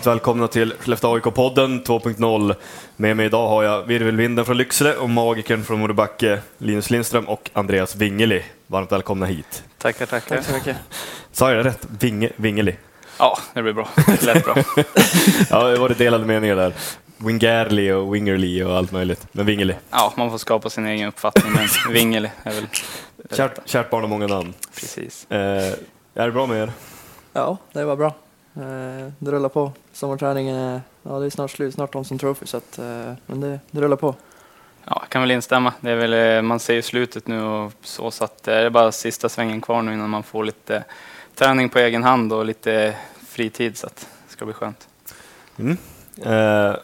Varmt välkomna till Skellefteå AIK-podden 2.0. Med mig idag har jag virvelvinden från Lycksele och magikern från Mordebacke, Linus Lindström och Andreas Wingeli. Varmt välkomna hit. Tackar, tackar. Tack så mycket. Sa jag det rätt? Vinge, Wingeli? Ja, det blir bra. Det lät bra. Ja, det var det delade meningar där. Wingerli och Wingerli och allt möjligt. Men Wingeli. Ja, man får skapa sin egen uppfattning, men Wingel är väl Kärt, kärt barn har många namn. precis. Eh, är det bra med er? Ja, det var bra. Eh, Det rullar på. Sommarträningen är, ja, det är snart slut, snart Thomson Trophy, så att, eh, men det, det rullar på. Ja, jag kan väl instämma. Det är väl, eh, man ser ju slutet nu och så, så att det är bara sista svängen kvar nu innan man får lite träning på egen hand och lite fritid, så att det ska bli skönt. Mm. Eh,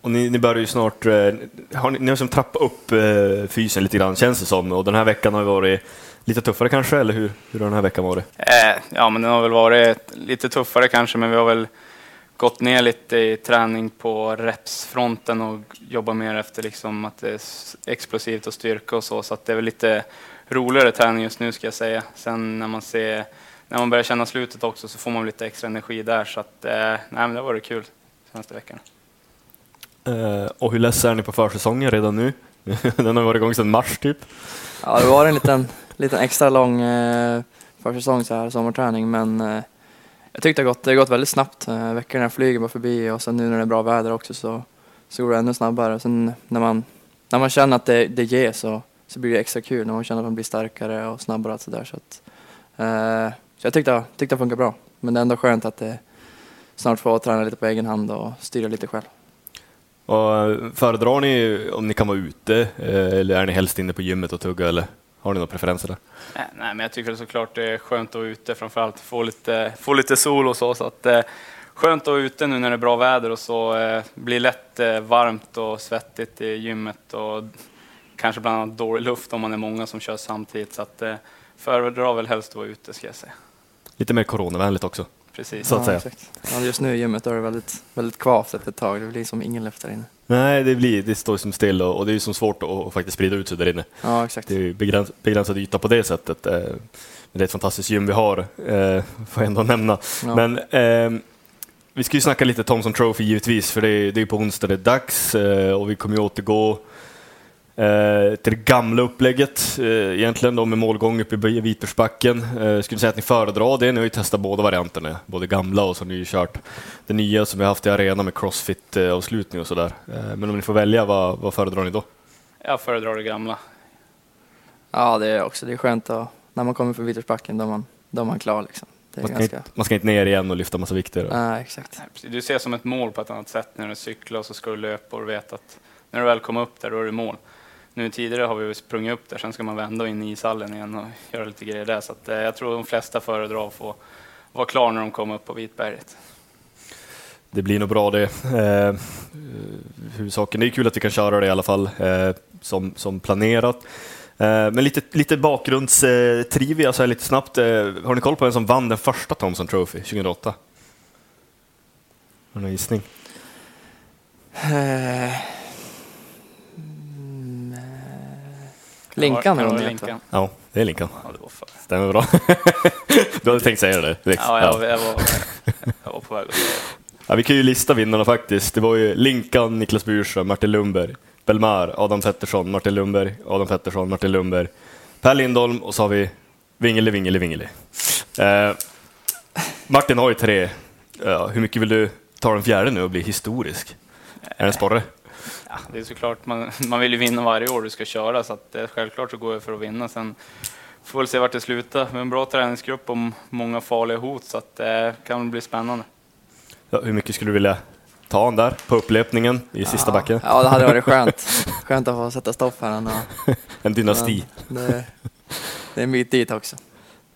och ni, ni börjar ju snart, eh, har ni, ni har som trappat upp eh, fysen lite grann känns det som. Och den här veckan har ju varit lite tuffare kanske, eller hur, hur har den här veckan varit? Eh, ja, men den har väl varit lite tuffare kanske, men vi har väl gått ner lite i träning på repsfronten och jobbat mer efter liksom att det är explosivt och styrka och så, så att det är väl lite roligare träning just nu ska jag säga. Sen när man ser, när man börjar känna slutet också så får man lite extra energi där, så att eh, nej, men det har varit kul senaste veckan. Eh, och hur less är ni på försäsongen redan nu? den har varit igång sedan mars typ. Ja, det var en liten, liten extra lång eh, försäsong så här, sommarträning, men eh, jag tyckte det har gått, det har gått väldigt snabbt. Eh, veckorna flyger bara förbi och sen nu när det är bra väder också så, så går det ännu snabbare. Sen när man, när man känner att det, det ger så, så blir det extra kul när man känner att man blir starkare och snabbare och sådär. Så, att, eh, så jag tyckte, tyckte det funkar bra, men det är ändå skönt att det snart får träna lite på egen hand och styra lite själv. Och, eh, föredrar ni om ni kan vara ute, eh, eller är ni helst inne på gymmet och tugga, eller har ni några preferenser där? Eh, Nej, men jag tycker såklart det är skönt att vara ute, framförallt få lite, få lite sol och så. så att, eh, skönt att vara ute nu när det är bra väder och så. Eh, blir lätt eh, varmt och svettigt i gymmet och kanske bland annat dålig luft om man är många som kör samtidigt. Så att, eh, föredrar väl helst att vara ute, ska jag säga. Lite mer coronavänligt också. Precis. Så att säga. Exakt. Ja, just nu i gymmet är det väldigt, väldigt kvavt efter ett tag. Det blir som ingen luft där inne. Nej, det, blir, det står som still och, och det är ju som svårt att, att faktiskt sprida ut sig där inne. Ja, exakt. Det är ju begräns, begränsad yta på det sättet. Eh, men det är ett fantastiskt gym vi har, eh, får jag ändå nämna. Ja. Men eh, vi ska ju snacka lite Thomson Trophy givetvis, för det är, det är på onsdag det är dags eh, och vi kommer ju återgå eh, till det gamla upplägget eh, egentligen då med målgång uppe i Vitbergsbacken. Eh, skulle säga att ni föredrar det? Ni har ju testat båda varianterna, både gamla och så har ni ju kört det nya som vi har haft i arena med crossfit-avslutning och sådär. Eh, men om ni får välja, vad, vad föredrar ni då? Jag föredrar det gamla. Ja, det är också. Det är skönt att, när man kommer från Vittersbacken, då är man, då är man klar liksom. Det är Man ska, ganska... inte, man ska inte ner igen och lyfta massa vikter. och- Nej, exakt. Nej. Du ser som ett mål på ett annat sätt när du cyklar och så ska du löpa och du vet att när du väl kommer upp där, då är det mål. Nu tidigare har vi sprungit upp där, sen ska man vända in i ishallen igen och göra lite grejer där. Så att, eh, jag tror de flesta föredrar att få vara klar när de kommer upp på Vitberget. Det blir nog bra det. Eh, huvudsaken, det är kul att vi kan köra det i alla fall eh, som, som planerat. Eh, men lite, lite bakgrundstrivia så här lite snabbt. Eh, har ni koll på vem som vann den första Thomson Trophy 2008? Har ni någon gissning? Eh, mm, eh, Linkan Kan är hon heter. Linkan? Ja, det är Linkan. Ja, det var för. Stämmer bra. du hade tänkt säga det direkt. Ja, jag, jag, var, jag var på väg att säga det. Ja, vi kan ju lista vinnarna faktiskt. Det var ju Linkan, Niklas Burström, Martin Lundberg, Belmar, Adam Pettersson, Martin Lundberg, Adam Pettersson, Martin Lundberg, Per Lindholm och så har vi Vingeli, Vingeli, Vingeli. Eh, Martin har ju tre. Ja, hur mycket vill du ta den fjärde nu och bli historisk? Är det en sporre? Ja, det är såklart, man, man vill ju vinna varje år du ska köra, så att, självklart så går jag för att vinna. Sen får vi väl se vart det slutar. Med en bra träningsgrupp och många farliga hot, så att det kan bli spännande. Ja, hur mycket skulle du vilja ta han där på upplöpningen i sista ja. backen? Ja, det hade varit skönt. Skönt att få sätta stopp här. ändå. En dynasti. Men Det, det är en bit dit också.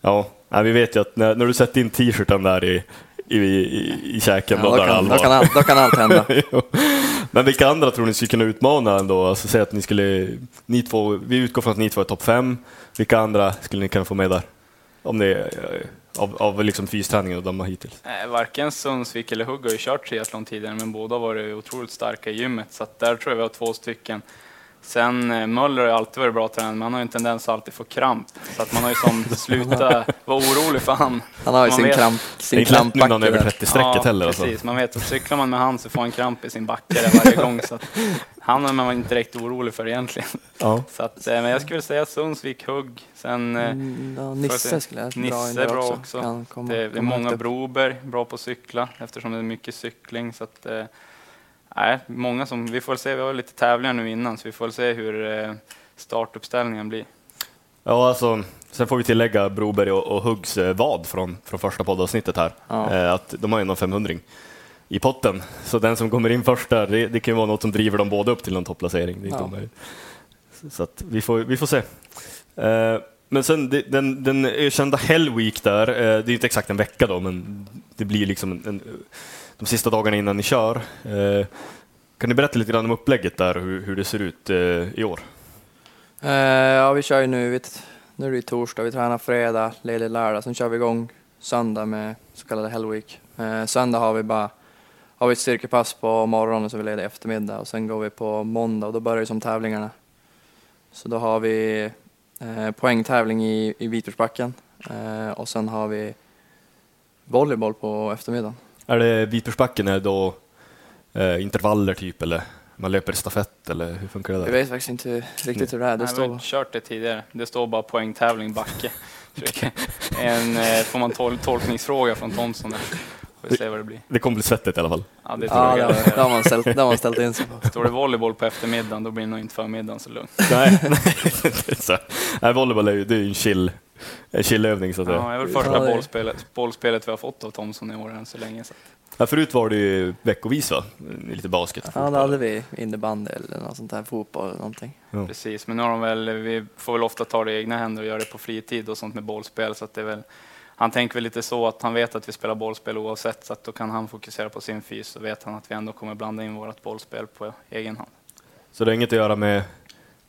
Ja, vi vet ju att när, när du sätter in t-shirten där i, i, i, i käken, Ja, då, då, kan, då, kan allt, då kan allt hända. Men vilka andra tror ni skulle kunna utmana ändå? Alltså säg att ni skulle, ni två, vi utgår från att ni två är topp fem. Vilka andra skulle ni kunna få med där? Om det är eh, av, av liksom fysträningen och döma hittills. Nej, varken Sundsvik eller Hugg har ju kört triathlon tidigare, men båda har varit otroligt starka i gymmet, så att där tror jag vi har två stycken. Sen eh, Möller har ju alltid varit bra tränare, men han har ju en tendens att alltid få kramp. Så att man har ju som slutat vara orolig för han. Han har ju Man sin vet- kramp, Det är sin inte lätt nu är över klampbacke där. 30-strecket heller. Alltså. precis. Man vet att cyklar man med han så får han kramp i sin backe varje gång. Så att han är man inte direkt orolig för egentligen. Ja. Så att, eh, men jag skulle säga Sundsvik, Hugg, sen eh, Mm, ja, Nisse se. skulle jag Nisse är bra också. också. Kan komma, det, det är många. Broberg, bra på att cykla eftersom det är mycket cykling. Så att, eh, nej, många som, vi får se, vi har lite tävlingar nu innan så vi får se hur eh, startuppställningen blir. ja, alltså, sen får vi tillägga Broberg och, och Huggs eh, vad från, från första poddavsnittet här. Ja. Eh, att de har ju någon 500 i potten. Så den som kommer in först där, det, det kan ju vara något som driver dem båda upp till någon topplacering. Det är inte Ja. Så- Så att vi, får, vi får se. Eh, men sen den, den ökända Hell Week där, eh, det är inte exakt en vecka då, men det blir liksom en, en, de sista dagarna innan ni kör. Eh, kan ni berätta lite grann om upplägget där, hur, hur det ser ut eh, i år? Eh, ja, vi kör ju nu, nu är det torsdag, vi tränar fredag, ledig lördag, sen kör vi igång söndag med så kallade Hell Week. Eh, söndag har vi bara har vi ett styrkepass på morgonen så vi leder eftermiddag och sen går vi på måndag och då börjar ju som tävlingarna. Så då har vi eh, poängtävling i, i Vitbergsbacken eh, och sen har vi volleyboll på eftermiddagen. Är det Vitbergsbacken är det då eh, intervaller typ, eller man löper stafett, eller hur funkar det Jag där? vet faktiskt inte riktigt hur det är. Det Nej, vi har står... kört det tidigare. Det står bara poängtävling backe. Det en, eh, får man tol tolkningsfråga från Thomson där. Får vi se vad det blir. Det kommer bli svettigt i alla fall. Ja, det tror Ja, det jag. har, det har man ställt, det har man ställt in sig på. Står det volleyboll på eftermiddagen, då blir det nog inte förmiddagen så lugnt. Nej, det är så. Nej, volleyboll är ju, det är ju en chill, en chillövning så att säga. Ja, det är väl Ja, första är- bollspelet, bollspelet vi har fått av Thomson i år än så länge. Så. Ja, förut var det ju veckovis va? Lite basket. Ja, då hade vi innebandy eller något sånt där, fotboll eller någonting. Ja. Precis, men nu har de väl, vi får väl ofta ta det i egna händer och göra det på fritid och sånt med bollspel. Så att det är väl, han tänker väl lite så att han vet att vi spelar bollspel oavsett, så att då kan han fokusera på sin fys så vet han att vi ändå kommer blanda in vårt bollspel på egen hand. Så det har inget att göra med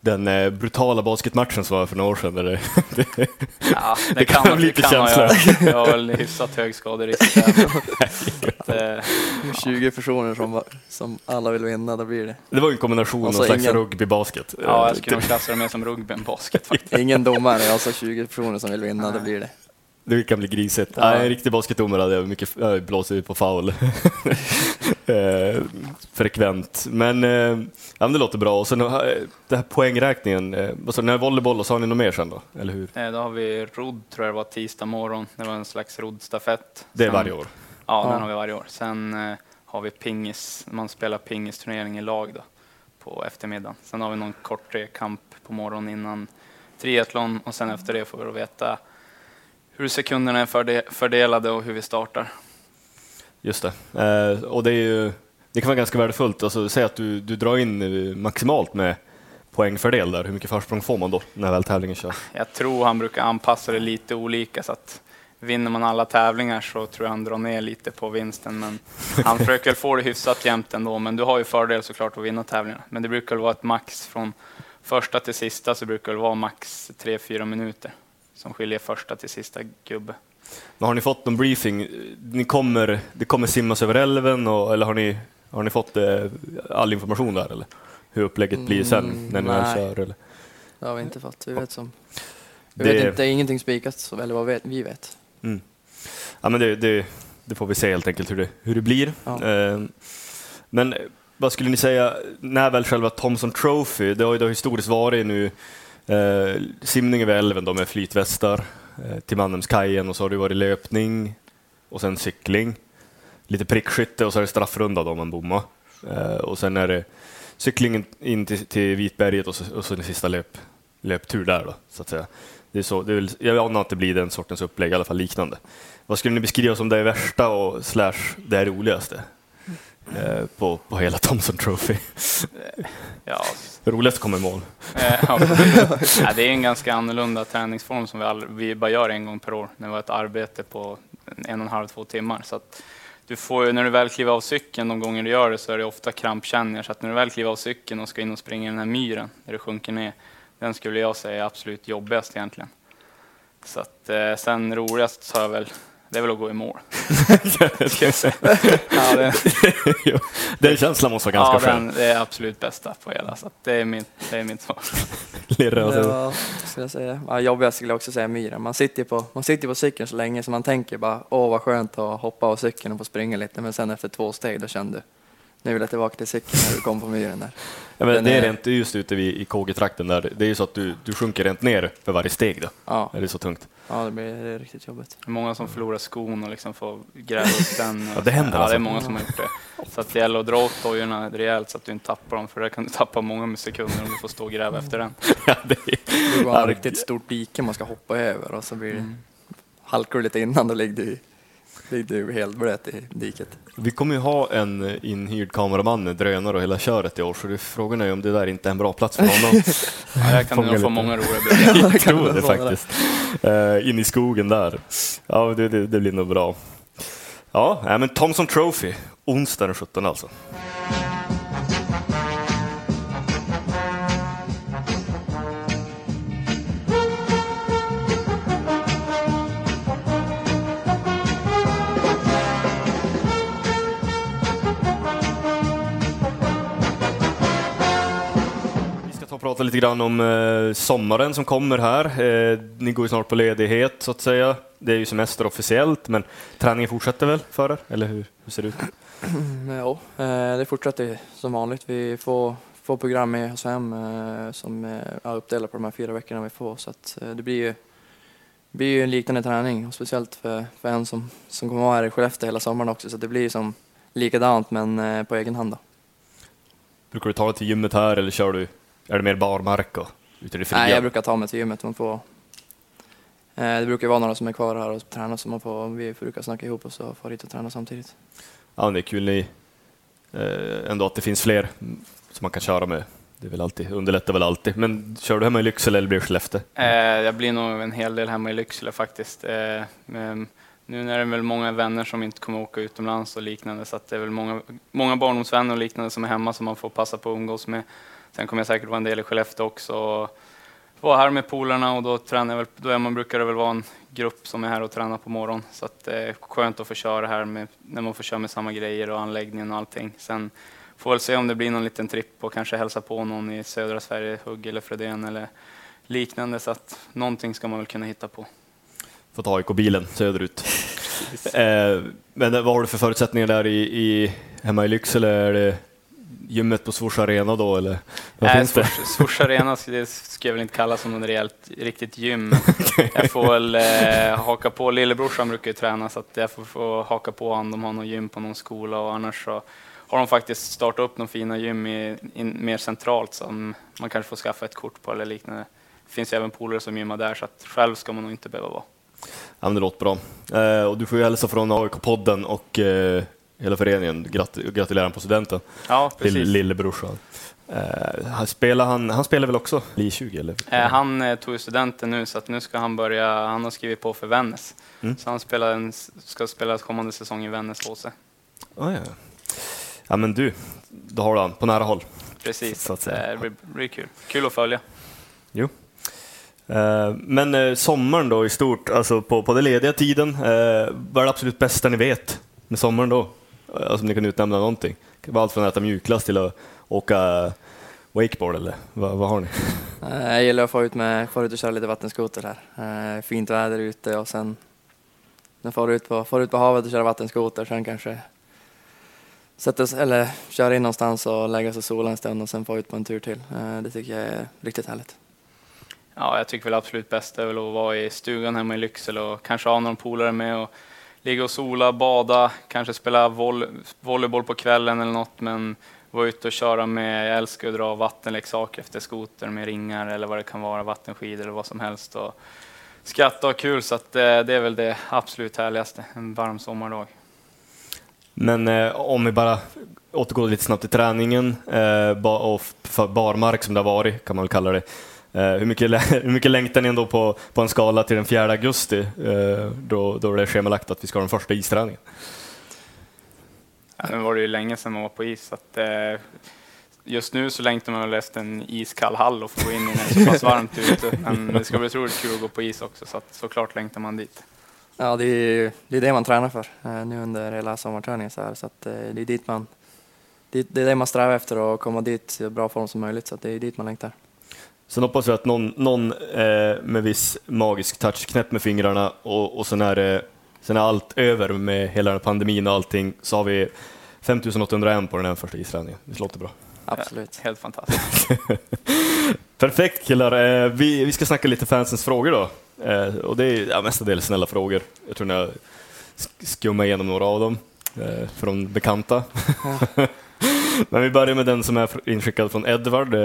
den eh, brutala basketmatchen som var för några år sedan? Eller? det, Ja, det, Det kan kan, bli lite känsla. göra. Jag har väl hyfsat hög skaderisk där. Eh, 20 personer som, som alla vill vinna, då blir det. det var ju en kombination av Och så någon slags ingen- rugby-basket. ja, jag skulle nog klassa det mer som rugby än basket faktiskt. Ingen domare, alltså 20 personer som vill vinna, då blir det. Det kan bli grisigt. Ja. En riktig basketdomare hade jag mycket jag blåser ut på foul. eh, frekvent. Men, eh, ja, men det låter bra. Och sen eh, det här poängräkningen. Eh, alltså, när volleyboll, och så har ni något mer sen då? Eller hur? Eh, Då har vi rodd, tror jag det var tisdag morgon. Det var en slags roddstafett. Det är Sen- varje år. Ja, Ja. den har vi varje år. Sen eh, har vi pingis, man spelar pingisturnering i lag då, på eftermiddagen. Sen har vi någon kort trekamp på morgonen innan triathlon och sen efter det får vi då veta hur sekunderna är förde- fördelade och hur vi startar. Just det. Eh, och det, är ju, det kan vara ganska värdefullt. Alltså, säg att du, du drar in maximalt med poängfördel där. Hur mycket försprång får man då när väl tävlingen körs? Jag tror han brukar anpassa det lite olika så att vinner man alla tävlingar så tror jag han drar ner lite på vinsten. Men han försöker få det hyfsat jämnt ändå. Men du har ju fördel såklart att vinna tävlingarna. Men det brukar vara ett max från första till sista så brukar det vara max 3-4 minuter som skiljer första till sista gubbe. Men har ni fått någon briefing? Ni kommer, det kommer simmas över älven och, eller har ni, har ni fått eh, all information där? Eller? Hur upplägget blir sen Mm, när ni nej. kör? Eller? Det har vi inte fått. Vi vet som... Vi Det- vet inte, det är ingenting spikat, så- eller vad vet, vi vet. Mm. Ja, men det, det, det får vi se helt enkelt hur det, hur det blir. Ja. Eh, men vad skulle ni säga, när väl själva Thomson Trophy, det har ju då historiskt varit nu eh, simning över älven då med flytvästar eh, till Mannhemskajen och så har det varit löpning och sen cykling. Lite prickskytte och så är det straffrunda då om man bommar. Eh, och sen är det cyklingen in till, till Vitberget och så, och så den sista löp, löptur där då, så att säga. Det är så, det är väl, jag anar att det blir den sortens upplägg, i alla fall liknande. Vad skulle ni beskriva som det värsta och slash det roligaste på, på hela Thomson Trophy? Ja, Roligast kommer i mål. Eh, ja. det är en ganska annorlunda träningsform som vi, all, vi bara gör en gång per år när vi har ett arbete på en och en halv, två timmar. Så att du får när du väl kliver av cykeln, de gånger du gör det, så är det ofta krampkänningar. Så att när du väl kliver av cykeln och ska in och springa i den här myren, där du sjunker ner, den skulle jag säga är absolut jobbigast egentligen. Så att, eh, sen roligast så har jag väl, det är väl att gå i mål. Ja, det, Den känslan måste vara ganska ja, skön. den, det är absolut bästa på hela, så att det är mitt, det är mitt svar. Lirra, alltså. Ja, vad skulle jag säga? Ja, jobbigast skulle jag också säga myren. Man sitter på, man sitter på cykeln så länge så man tänker bara åh vad skönt att hoppa av cykeln och få springa lite. Men sen efter två steg då kände du nu vill jag tillbaka till cykeln när du kom på myren där. Ja, men Den det är är- rent just ute vid, i KG-trakten där. Det är ju så att du, du sjunker rent ner för varje steg då. Ja, Det är så tungt. Ja det blir riktigt jobbigt. Det är många som förlorar skon och liksom får gräva upp den. Ja, det händer Ja, det alltså. är många som har gjort det. Så att det gäller att dra åt dojorna rejält så att du inte tappar dem, för där kan du tappa många sekunder om du får stå och gräva efter den. Ja, det är, Det går Ja, en riktigt stort dike man ska hoppa över och så blir det, halkar du lite innan då ligger du, ligger du helt blöt i diket. vi kommer ju ha en inhyrd kameraman, en drönare och hela köret i år, så frågan är ju om det där inte är en bra plats för honom. Ja, jag kan Fånga nog få många roliga bilder. Jag tror det faktiskt. Uh, in i skogen där. Ja, det, det, det blir nog bra. Ja, men Thomson Trophy, onsdag den 17 alltså. Prata lite grann om eh, sommaren som kommer här. Eh, ni går ju snart på ledighet så att säga. Det är ju semester officiellt, men träningen fortsätter väl för er? Eller hur, hur ser det ut? Ja, eh, det fortsätter som vanligt. Vi får, får program i HSM eh, som är uppdelat på de här fyra veckorna vi får så att det blir ju, blir ju en liknande träning och speciellt för, för en som, som kommer vara här i Skellefteå hela sommaren också så det blir som likadant men på egen hand då. Brukar du ta dig till gymmet här eller kör du, är det mer barmark och ute i det fria? Nej, jag brukar ta mig till gymmet. Man får, eh, det brukar vara några som är kvar här och tränar så man får, vi brukar snacka ihop oss och få dit och träna samtidigt. Ja, det är kul ni, eh, ändå att det finns fler som man kan köra med. Det är väl alltid, underlättar väl alltid. Men kör du hemma i Lycksele eller blir det Skellefteå? Eh, jag blir nog en hel del hemma i Lycksele faktiskt. Eh, men nu är det väl många vänner som inte kommer åka utomlands och liknande, så att det är väl många, många barndomsvänner och liknande som är hemma som man får passa på att umgås med. Sen kommer jag säkert vara en del i Skellefteå också. Och vara här med polarna och då tränar jag väl, då är man, brukar det väl vara en grupp som är här och tränar på morgonen. Så att det är skönt att få köra här med, när man får köra med samma grejer och anläggningen och allting. Sen får väl se om det blir någon liten tripp och kanske hälsa på någon i södra Sverige, Hugg eller Fredén eller liknande. Så att någonting ska man väl kunna hitta på. Får ta AIK-bilen söderut. eh, men vad har du för förutsättningar där i, i, hemma i Lycksele? Är det gymmet på Svors Arena då eller vad Nej, finns Svors Arena ska- ska jag väl inte kalla som något rejält, riktigt gym. Jag får väl eh, haka på, lillebrorsan brukar ju träna så att jag får, får haka på honom. De har någon gym på någon skola och annars så har de faktiskt startat upp några fina gym i, in, mer centralt som man kanske får skaffa ett kort på eller liknande. Det finns ju även polare som gymmar där så att själv ska man nog inte behöva vara. Ja, men det låter bra. Eh, och du får ju hälsa från AIK-podden och eh, hela föreningen. Grat gratulerar på studenten, Ja, precis. lillebrorsan. Eh, han, spelar han, han spelar väl också i 20 eller? Eh, han eh, tog studenten nu så att nu ska han börja, han har skrivit på för Vännäs. Mm. Så han spelar en, ska spela kommande säsong i Vännäs HC. Ah, ja. ja, men du, då har du han på nära håll. Precis, Så att säga. det blir, kul. Kul att följa. Jo. Men sommaren då i stort, alltså på, på den lediga tiden, vad är det absolut bästa ni vet med sommaren då? Eh, Alltså om ni kan utnämna någonting. Det vara allt från att äta mjukglass till att åka wakeboard eller vad, vad har ni? Eh, Jag gillar att få ut, med, få ut och köra lite vattenskoter här. Eh, Fint väder ute och sen när får ut på, får ut på havet och köra vattenskoter. Sen kanske sätta eller köra in någonstans och lägga sig och sola en stund och sen få ut på en tur till. Eh, Det tycker jag är riktigt härligt. Ja, jag tycker väl absolut bäst är väl att vara i stugan hemma i Lycksele och kanske ha någon polare med och ligga och sola, bada, kanske spela voll, volleyboll på kvällen eller något, men vara ute och köra med, jag älskar att dra vattenleksaker efter skoter med ringar eller vad det kan vara, vattenskidor eller vad som helst. Och skratta och ha kul, så att eh, det är väl det absolut härligaste, en varm sommardag. Men eh, om vi bara återgår lite snabbt till träningen eh, och för barmark som det har varit, kan man väl kalla det. Eh, hur, mycket, hur mycket längtar ni ändå på, på en skala till den 4 augusti, eh, då, då det är schemalagt att vi ska ha den första isträningen? Ja, nu var det ju länge sedan man var på is, så att, eh, just nu så längtar man väl efter en iskall hall och få gå in det är så pass varmt ute. Men det ska bli otroligt kul att gå på is också, så att, såklart längtar man dit. Ja, det är, det är det man tränar för nu under hela sommarträningen så här, så att det är dit man det, är det man strävar efter att komma dit i bra form som möjligt så att det är dit man längtar. Sen hoppas vi att någon, någon eh, med viss magisk touch knäpp med fingrarna och, och sen, är det, sen är allt över med hela pandemin och allting så har vi 5801 på den här första isträningen. Det låter bra. Absolut. Helt fantastiskt. Perfekt killar. Eh, vi, vi ska snacka lite fansens frågor då. Eh, och det är ja, mestadels snälla frågor. Jag tror ni har sk- skummat igenom några av dem eh, från bekanta. Men vi börjar med den som är inskickad från Edvard.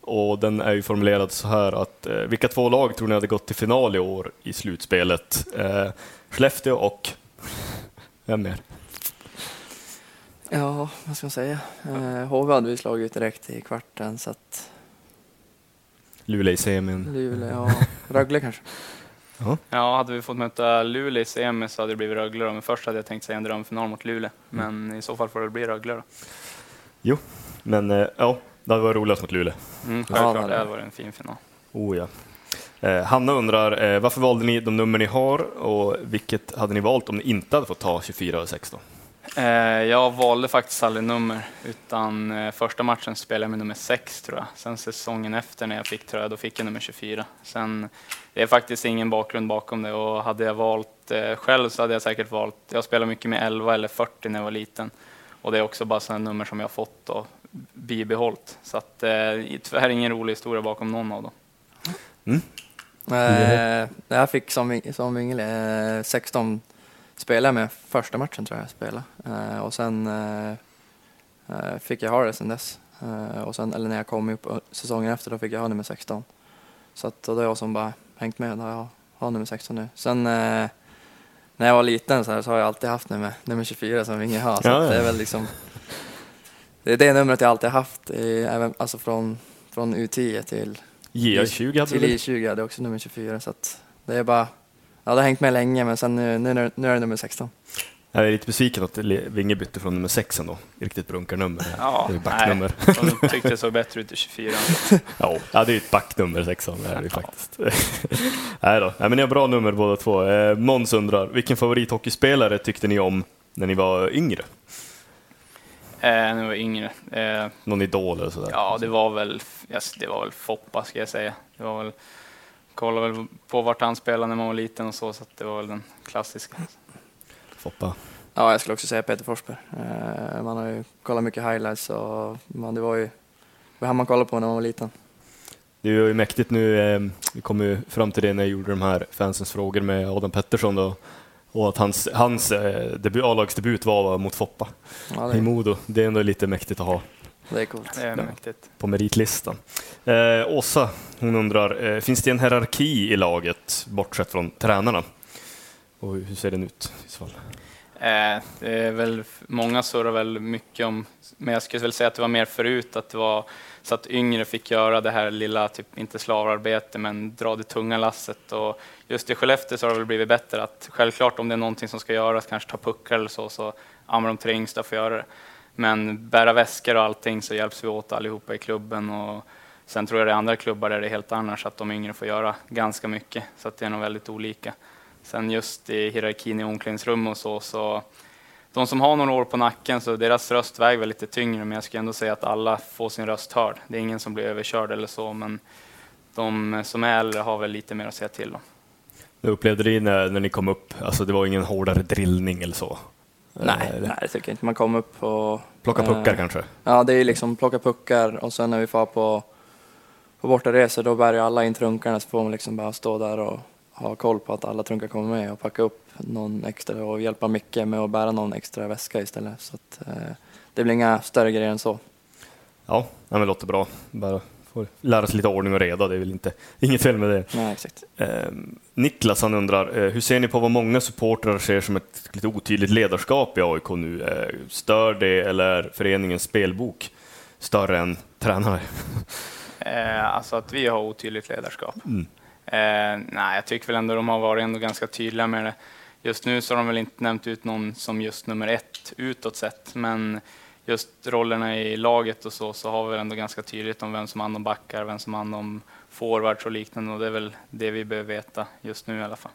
Och den är ju formulerad så här att eh, vilka två lag tror ni hade gått till final i år i slutspelet? Eh, Skellefteå och vem mer? Ja, vad ska man säga? Eh, HV hade vi slagit ut direkt i kvarten så att Luleå i semin. Luleå, ja, Rögle kanske. Ja, hade vi fått möta Luleå i semi så hade det blivit Rögle då, men först hade jag tänkt säga en drömfinal mot Luleå. Men i så fall får det bli Rögle då. Men eh, ja, det hade varit roligast mot Luleå. Mm, Ja, självklart, det det hade varit en fin final. Oh ja. Eh, Hanna undrar, eh, varför valde ni de nummer ni har och vilket hade ni valt om ni inte hade fått ta 24 och 16? Eh, jag valde faktiskt aldrig nummer, utan eh, första matchen spelade jag med nummer 6 tror jag. Sen säsongen efter när jag fick tröja, då fick jag nummer 24. Sen, det är faktiskt ingen bakgrund bakom det och hade jag valt eh, själv så hade jag säkert valt, jag spelade mycket med 11 eller 40 när jag var liten. Och det är också bara sådana nummer som jag har fått och bibehållit. Så att, eh, tyvärr ingen rolig historia bakom någon av dem. Eh, jag fick som, som vingel eh, 16 spelade med första matchen tror jag jag spelade. Eh, och sen eh, eh, fick jag ha det sen dess. Eh, och sen, eller när jag kom upp säsongen efter då fick jag ha nummer 16. Så att, det är jag som bara hängt med. Då jag har nummer 16 nu. Sen eh, när jag var liten så, här, så har jag alltid haft nummer, nummer 24 som vingel har. Så Ja, att det ja. är väl liksom det är det numret jag alltid haft, i, även, alltså från, från U10 till JA20 hade till du väl? I20 hade också nummer 24 så att det är bara, ja det har hängt med länge men sen nu, nu, nu är det nummer 16. Jag är lite besviken att Vinge bytte från nummer 6 ändå. Riktigt brunkarnummer. Ja, det är backnummer. nej, de tyckte det såg bättre ut i 24. Ja, det är ju ett backnummer 6 det är det faktiskt. Nej då, Nej, men ni har bra nummer båda två. Eh, Måns undrar, vilken favorithockeyspelare tyckte ni om när ni var yngre? Eh, när jag var yngre. Eh, Någon idol eller sådär? Ja, det var väl, yes, det var väl Foppa ska jag säga. Det var väl, kollade väl på vart han spelade när man var liten och så, så att det var väl den klassiska. Foppa. Ja jag skulle också säga Peter Forsberg. Eh, man har ju kollat mycket highlights och man, det var ju det hann man kolla på när man var liten. Det är ju mäktigt nu, eh, vi kom ju fram till det när jag gjorde de här fansens frågor med Adam Pettersson då, och att hans, hans eh, debut, A-lagsdebut var mot Foppa Ja, i det, Modo. Det är ändå lite mäktigt att ha det är coolt. Det är mäktigt. på meritlistan. Eh, Åsa, hon undrar, eh, finns det en hierarki i laget bortsett från tränarna? Och hur ser den ut i så fall? Eh, det är väl, många surrar väl mycket om, men jag skulle väl säga att det var mer förut, att det var så att yngre fick göra det här lilla, typ inte slavarbete, men dra det tunga lasset. Och just i Skellefteå så har det väl blivit bättre att självklart om det är någonting som ska göras, kanske ta puckar eller så, så ja, men de tre yngsta får göra det. Men bära väskor och allting så hjälps vi åt allihopa i klubben. Och sen tror jag det är andra klubbar där det är helt annars, att de yngre får göra ganska mycket. Så att det är nog väldigt olika. Sen just i hierarkin i omklädningsrum och så, så de som har några år på nacken, så deras röst väger väl lite tyngre, men jag skulle ändå säga att alla får sin röst hörd. Det är ingen som blir överkörd eller så, men de som är äldre har väl lite mer att säga till om. Hur upplevde ni när, när ni kom upp? Alltså det var ingen hårdare drillning eller så? Nej, Eh, nej, det tycker jag inte. Man kom upp och... Plocka puckar eh, kanske? Ja, det är liksom plocka puckar och sen när vi får på, på bortaresor då bär ju alla in trunkarna så får man liksom bara stå där och ha koll på att alla trunkar kommer med och packa upp någon extra och hjälpa Micke med att bära någon extra väska istället. Så att, eh, det blir inga större grejer än så. Ja, men låter bra. Bara får lära sig lite ordning och reda, det är väl inte, inget fel med det. Nej, exakt. Eh, Niklas han undrar, eh, hur ser ni på vad många supportrar ser som ett lite otydligt ledarskap i AIK nu? Eh, stör det eller är föreningens spelbok större än tränare? Eh, alltså att vi har otydligt ledarskap. Mm. Eh, nej, jag tycker väl ändå de har varit ändå ganska tydliga med det. just nu så har de väl inte nämnt ut någon som just nummer ett utåt sett, men just rollerna i laget och så, så har vi ändå ganska tydligt om vem som hand om backar, vem som hand om forwards och liknande och det är väl det vi behöver veta just nu i alla fall.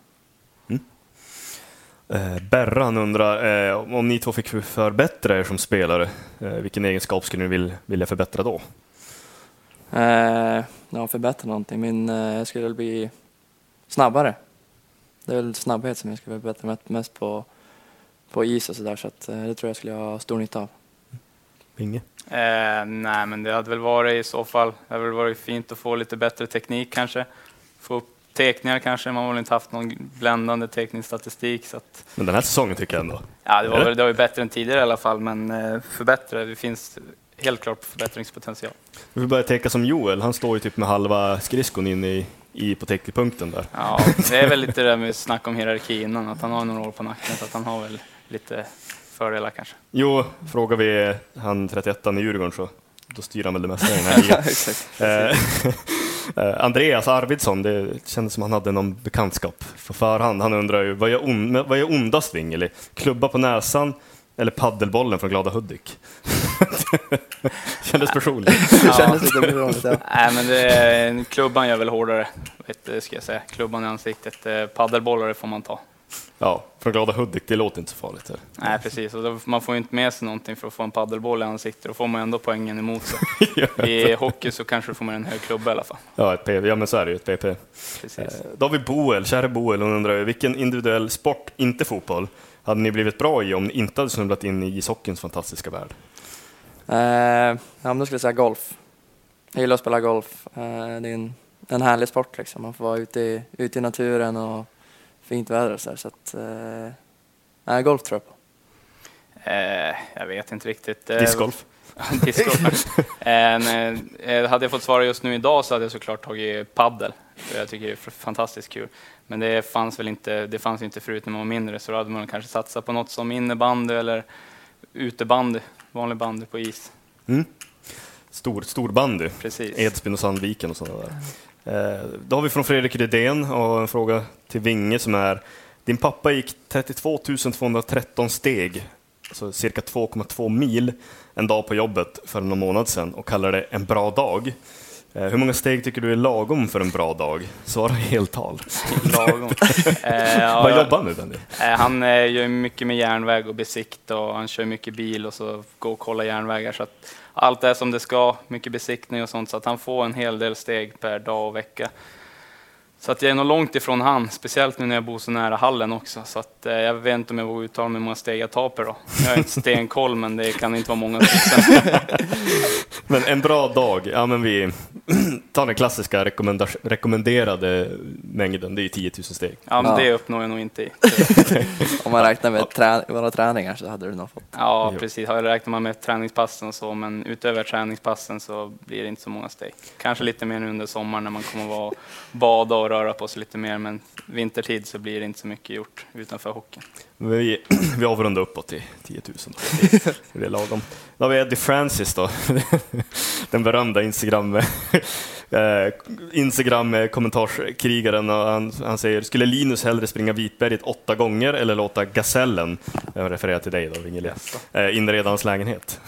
Eh, Berran undrar eh, om ni två fick förbättra er som spelare, eh, vilken egenskap skulle ni vilja förbättra då? Ja, förbättra någonting. Min, eh, jag skulle väl bli snabbare. Det är väl snabbhet som jag skulle förbättra mest- på, på is och sådär så att eh, det tror jag skulle ha stor nytta av. Inge? Eh, nej, men det hade väl varit i så fall, det hade väl varit fint att få lite bättre teknik kanske. Få upp teckningar kanske, man har väl inte haft någon bländande teckningsstatistik. Så att, Men den här säsongen tycker jag ändå. ja, det var, väl, det var ju bättre än tidigare i alla fall, men eh, förbättra, det finns helt klart förbättringspotential. Vi får börja tänka som Joel, han står ju typ med halva skridskon in i, i på täckpunkten där. Ja, det är väl lite det där med snack om hierarki innan, att han har några år på nacken, så att han har väl lite fördelar kanske. Jo, frågar vi han 31 i Djurgården så då styr han väl det mesta i den här ligan. Eh, eh, Andreas Arvidsson, det kändes som han hade någon bekantskap på förhand. Han undrar ju, vad är, on, vad är ondast Wingeli? Klubba på näsan eller paddelbollen från Glada Hudik? kändes personligt. Det kändes lite beroende. Ja. Nej, men det är, klubban gör väl hårdare, vet, ska jag säga. Klubban i ansiktet. Eh, Paddelbollar får man ta. Ja, från Glada Hudik, det låter inte så farligt. Här. Nej, precis. Och man får ju inte med sig någonting för att få en paddelboll i ansiktet. Då får man ändå poängen emot sig. I hockey så kanske du får med en hög klubba i alla fall. Ja, ett PP. ja, men så är det ju, ett PP. Precis. Eh, Då har vi Boel, kära Boel, hon undrar vilken individuell sport, inte fotboll, hade ni blivit bra i om ni inte hade snubblat in i ishockeyns fantastiska värld? Eh, ja, men då skulle jag säga golf. Jag gillar att spela golf. Eh, det är en, en härlig sport liksom. Man får vara ute i, ute i naturen och fint väder och så, där, så att, eh, golf tror jag på. Eh, jag vet inte riktigt. Eh, Discgolf? Discgolf. eh, eh, hade jag fått svara just nu idag så hade jag såklart tagit paddel. För jag tycker det är fantastiskt kul. Men det fanns väl inte, det fanns inte förut när man var mindre så då hade man kanske satsat på något som innebandy eller utebandy, vanlig bandy på is. Mm. Stor, storbandy, Precis. Edsbyn och Sandviken och sådana där. Eh, Då har vi från Fredrik Rydén och en fråga till Vinge som är Din pappa gick 32 213 steg, alltså cirka 2,2 mil, en dag på jobbet för någon månad sedan och kallade det en bra dag. Eh, Hur många steg tycker du är lagom för en bra dag? Svara heltal. Lagom. Eh, Vad jobbar han med Benny? Eh, Han eh, gör mycket med järnväg och besikta och han kör mycket bil och så går och kollar järnvägar. Så allt är som det ska, mycket besiktning och sånt, så att han får en hel del steg per dag och vecka. Så att jag är nog långt ifrån han, speciellt nu när jag bor så nära hallen också. Så att, eh, jag vet inte om jag vågar uttala mig hur många steg jag tar per dag. Jag har inte stenkoll, men det kan inte vara många stycken. Men en bra dag, ja men vi tar den klassiska rekommenderade mängden, det är ju 10 000 steg. Ja, men Ja. det uppnår jag nog inte i. Om man räknar med trä, våra träningar så hade du nog fått. Ja, precis. Räknat man med träningspassen och så, men utöver träningspassen så blir det inte så många steg. Kanske lite mer nu under sommaren när man kommer vara bada och röra på sig lite mer, men vintertid så blir det inte så mycket gjort utanför hockeyn. Vi, vi avrundar uppåt till 10 000. Det är lagom. Då har vi Eddie Francis då. Den berömda Instagram, eh, Instagram kommentarskrigaren. Och han, han säger, skulle Linus hellre springa Vitberget åtta gånger eller låta Gasellen, jag refererar till dig då, Wingelia, eh, inreda hans lägenhet?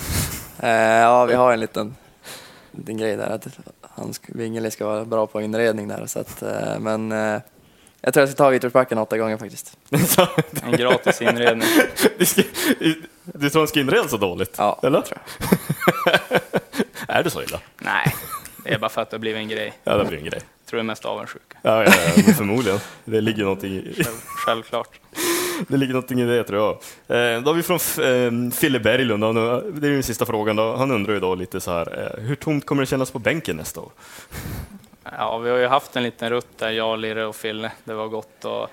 Eh, ja, vi har en liten, liten grej där att han Wingeli ska vara bra på inredning där. Så att, eh, men eh, jag tror jag ska ta Vitorsbacken åtta gånger faktiskt. En gratis inredning. du, ska, du tror han ska inreda så dåligt? Ja, Eller? tror är det så illa? Nej, det är bara för att det har blivit en grej. Ja, det blir en grej. Jag tror det är mest avundsjuka. Ja, ja, ja förmodligen. Det ligger någonting i, Själv, självklart. Det ligger någonting i det tror jag. Eh, då har vi från eh, Fille Berglund, han, det är den sista frågan. Då. Han undrar ju då lite så här, eh, hur tomt kommer det kännas på bänken nästa år? Ja, vi har ju haft en liten rutt där, jag, Lirre och Fille. Det var gott att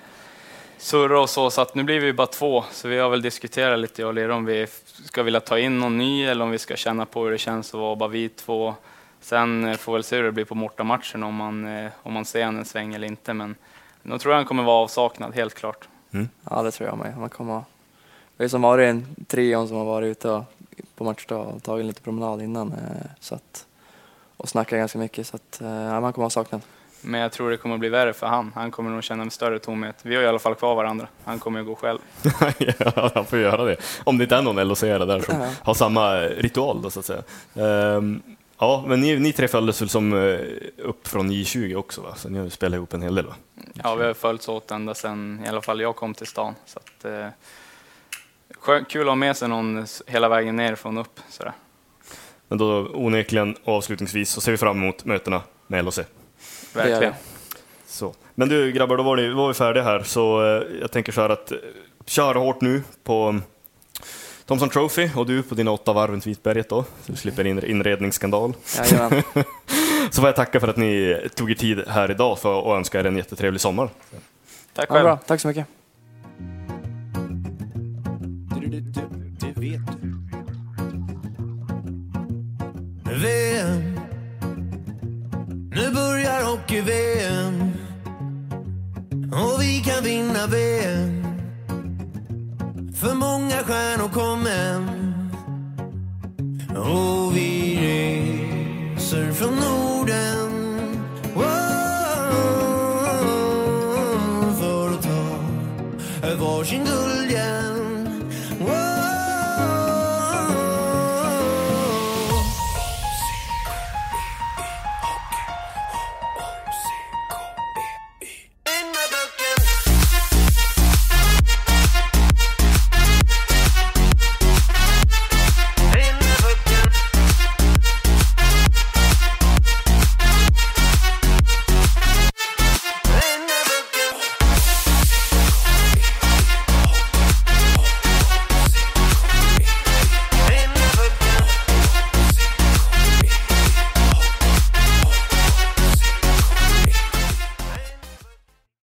surra och så, så att nu blir vi bara två. Så vi har väl diskuterat lite, jag och Lirre, om vi ska vilja ta in någon ny eller om vi ska känna på hur det känns att vara bara vi två. Sen eh, får får väl se hur det blir på Morta-matchen, om man, eh, om man ser en sväng eller inte. Men nog tror jag han kommer vara avsaknad, helt klart. Ja, det tror jag med. Man kommer, vi har som varit en trion som har varit ute på matchdag och tagit lite promenad innan. Eh, så att, och snackat ganska mycket, så att eh, ja, man kommer ha saknat. Men jag tror det kommer bli värre för han. Han kommer nog känna en större tomhet. Vi har i alla fall kvar varandra. Han kommer ju gå själv. ja, han får göra det. Om det inte är någon loc där som Ja. har samma ritual då, så att säga. Ehm, ja, men ni, ni tre följdes väl som eh, upp från J20 också, va? så ni har spelat ihop en hel del? Va? Ja, vi har följts åt ända sedan i alla fall jag kom till stan. Så att, eh, kul att ha med sig någon hela vägen ner från upp. Sådär. Men då onekligen avslutningsvis så ser vi fram emot mötena med LHC. Verkligen. Så. Men du grabbar, då var, ni, var vi färdiga här, så eh, jag tänker så här att eh, köra hårt nu på Thomson Trophy och du på dina åtta varv runt Vitberget då, så du slipper in, inredningsskandal. Jajamän. Så får jag tacka för att ni tog er tid här idag för att önska er en jättetrevlig sommar. Tack Ja, själv. bra, tack så mycket. VM. Nu börjar hockey-VM. Och vi kan vinna VM. För många stjärnor kom hem Och vi reser från Norden. Oh, oh, oh, För att ta varsin guld.